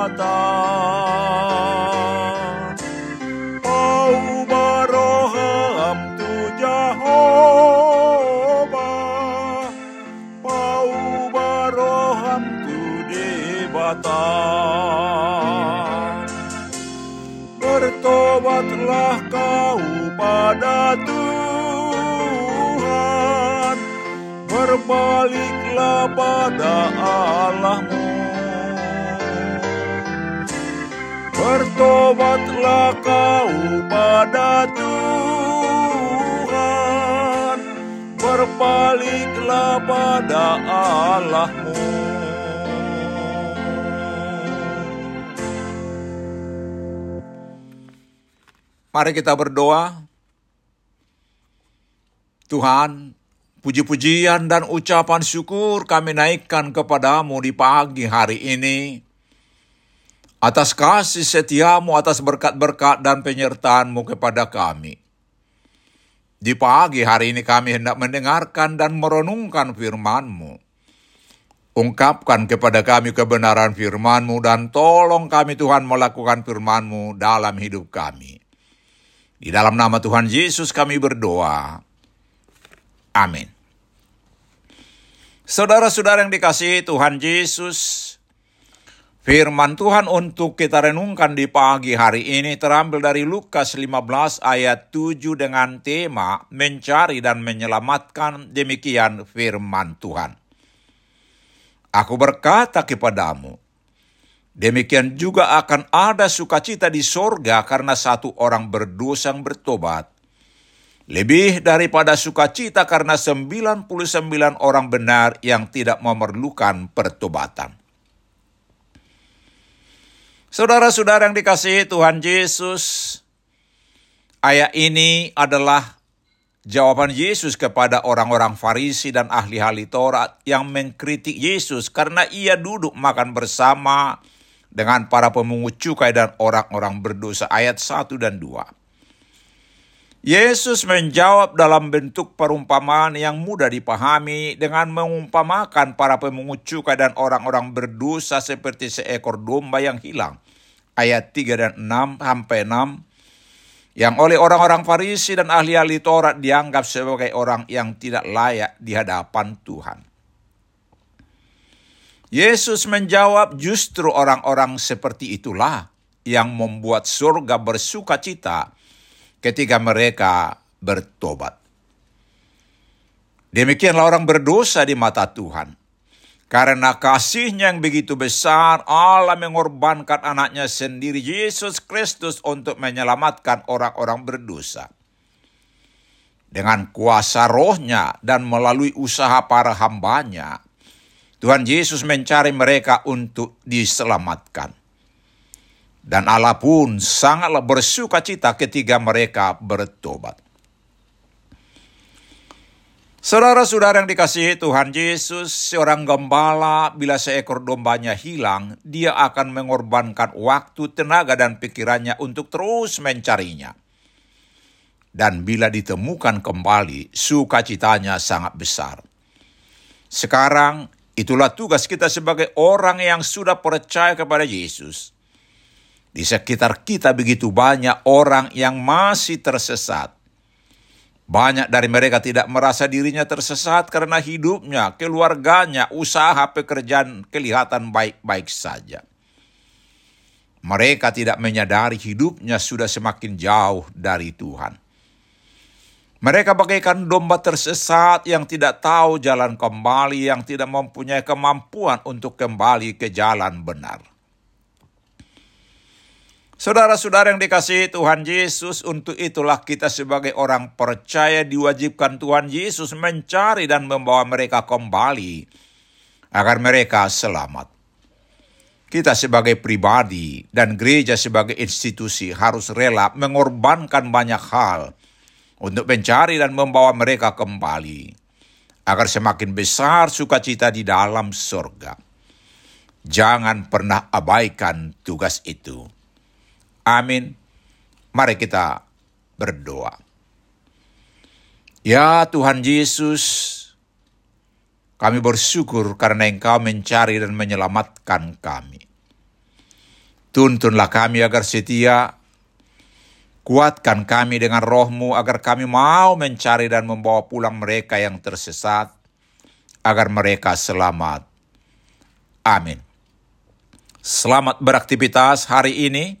Debatan Au baroham tu Jehovah Au baroham tu debatan Bertobatlah kau pada Tuhan. Berbaliklah pada Allahmu Bertobatlah kau pada Tuhan Berbaliklah pada Allahmu Mari kita berdoa. Tuhan, puji-pujian dan ucapan syukur kami naikkan kepadamu di pagi hari ini. Atas kasih setiamu, atas berkat-berkat dan penyertaanmu kepada kami. Di pagi hari ini kami hendak mendengarkan dan merenungkan firman-Mu. Ungkapkan kepada kami kebenaran firman-Mu dan tolong kami Tuhan melakukan firman-Mu dalam hidup kami. Di dalam nama Tuhan Yesus kami berdoa. Amin. Saudara-saudara yang dikasihi Tuhan Yesus, firman Tuhan untuk kita renungkan di pagi hari ini terambil dari Lukas 15 ayat 7 dengan tema mencari dan menyelamatkan demikian firman Tuhan. Aku berkata kepadamu, Demikian juga akan ada sukacita di sorga karena satu orang berdosa yang bertobat. Lebih daripada sukacita karena 99 orang benar yang tidak memerlukan pertobatan. Saudara-saudara yang dikasihi Tuhan Yesus, ayat ini adalah jawaban Yesus kepada orang-orang Farisi dan ahli-ahli Taurat yang mengkritik Yesus karena ia duduk makan bersama dengan para pemungut cukai dan orang-orang berdosa ayat 1 dan 2. Yesus menjawab dalam bentuk perumpamaan yang mudah dipahami dengan mengumpamakan para pemungut cukai dan orang-orang berdosa seperti seekor domba yang hilang. Ayat 3 dan 6 sampai 6 yang oleh orang-orang Farisi dan ahli-ahli Taurat dianggap sebagai orang yang tidak layak di hadapan Tuhan. Yesus menjawab justru orang-orang seperti itulah yang membuat surga bersuka cita ketika mereka bertobat. Demikianlah orang berdosa di mata Tuhan. Karena kasihnya yang begitu besar, Allah mengorbankan anaknya sendiri, Yesus Kristus, untuk menyelamatkan orang-orang berdosa. Dengan kuasa rohnya dan melalui usaha para hambanya, Tuhan Yesus mencari mereka untuk diselamatkan. Dan Allah pun sangatlah bersuka cita ketika mereka bertobat. Saudara-saudara yang dikasihi Tuhan Yesus, seorang gembala bila seekor dombanya hilang, dia akan mengorbankan waktu, tenaga, dan pikirannya untuk terus mencarinya. Dan bila ditemukan kembali, sukacitanya sangat besar. Sekarang, itulah tugas kita sebagai orang yang sudah percaya kepada Yesus. Di sekitar kita begitu banyak orang yang masih tersesat. Banyak dari mereka tidak merasa dirinya tersesat karena hidupnya, keluarganya, usaha, pekerjaan kelihatan baik-baik saja. Mereka tidak menyadari hidupnya sudah semakin jauh dari Tuhan. Mereka bagaikan domba tersesat yang tidak tahu jalan kembali, yang tidak mempunyai kemampuan untuk kembali ke jalan benar. Saudara-saudara yang dikasihi Tuhan Yesus, untuk itulah kita sebagai orang percaya diwajibkan Tuhan Yesus mencari dan membawa mereka kembali agar mereka selamat. Kita sebagai pribadi dan gereja sebagai institusi harus rela mengorbankan banyak hal untuk mencari dan membawa mereka kembali agar semakin besar sukacita di dalam surga. Jangan pernah abaikan tugas itu. Amin. Mari kita berdoa. Ya Tuhan Yesus, kami bersyukur karena Engkau mencari dan menyelamatkan kami. Tuntunlah kami agar setia, kuatkan kami dengan rohmu agar kami mau mencari dan membawa pulang mereka yang tersesat, agar mereka selamat. Amin. Selamat beraktivitas hari ini.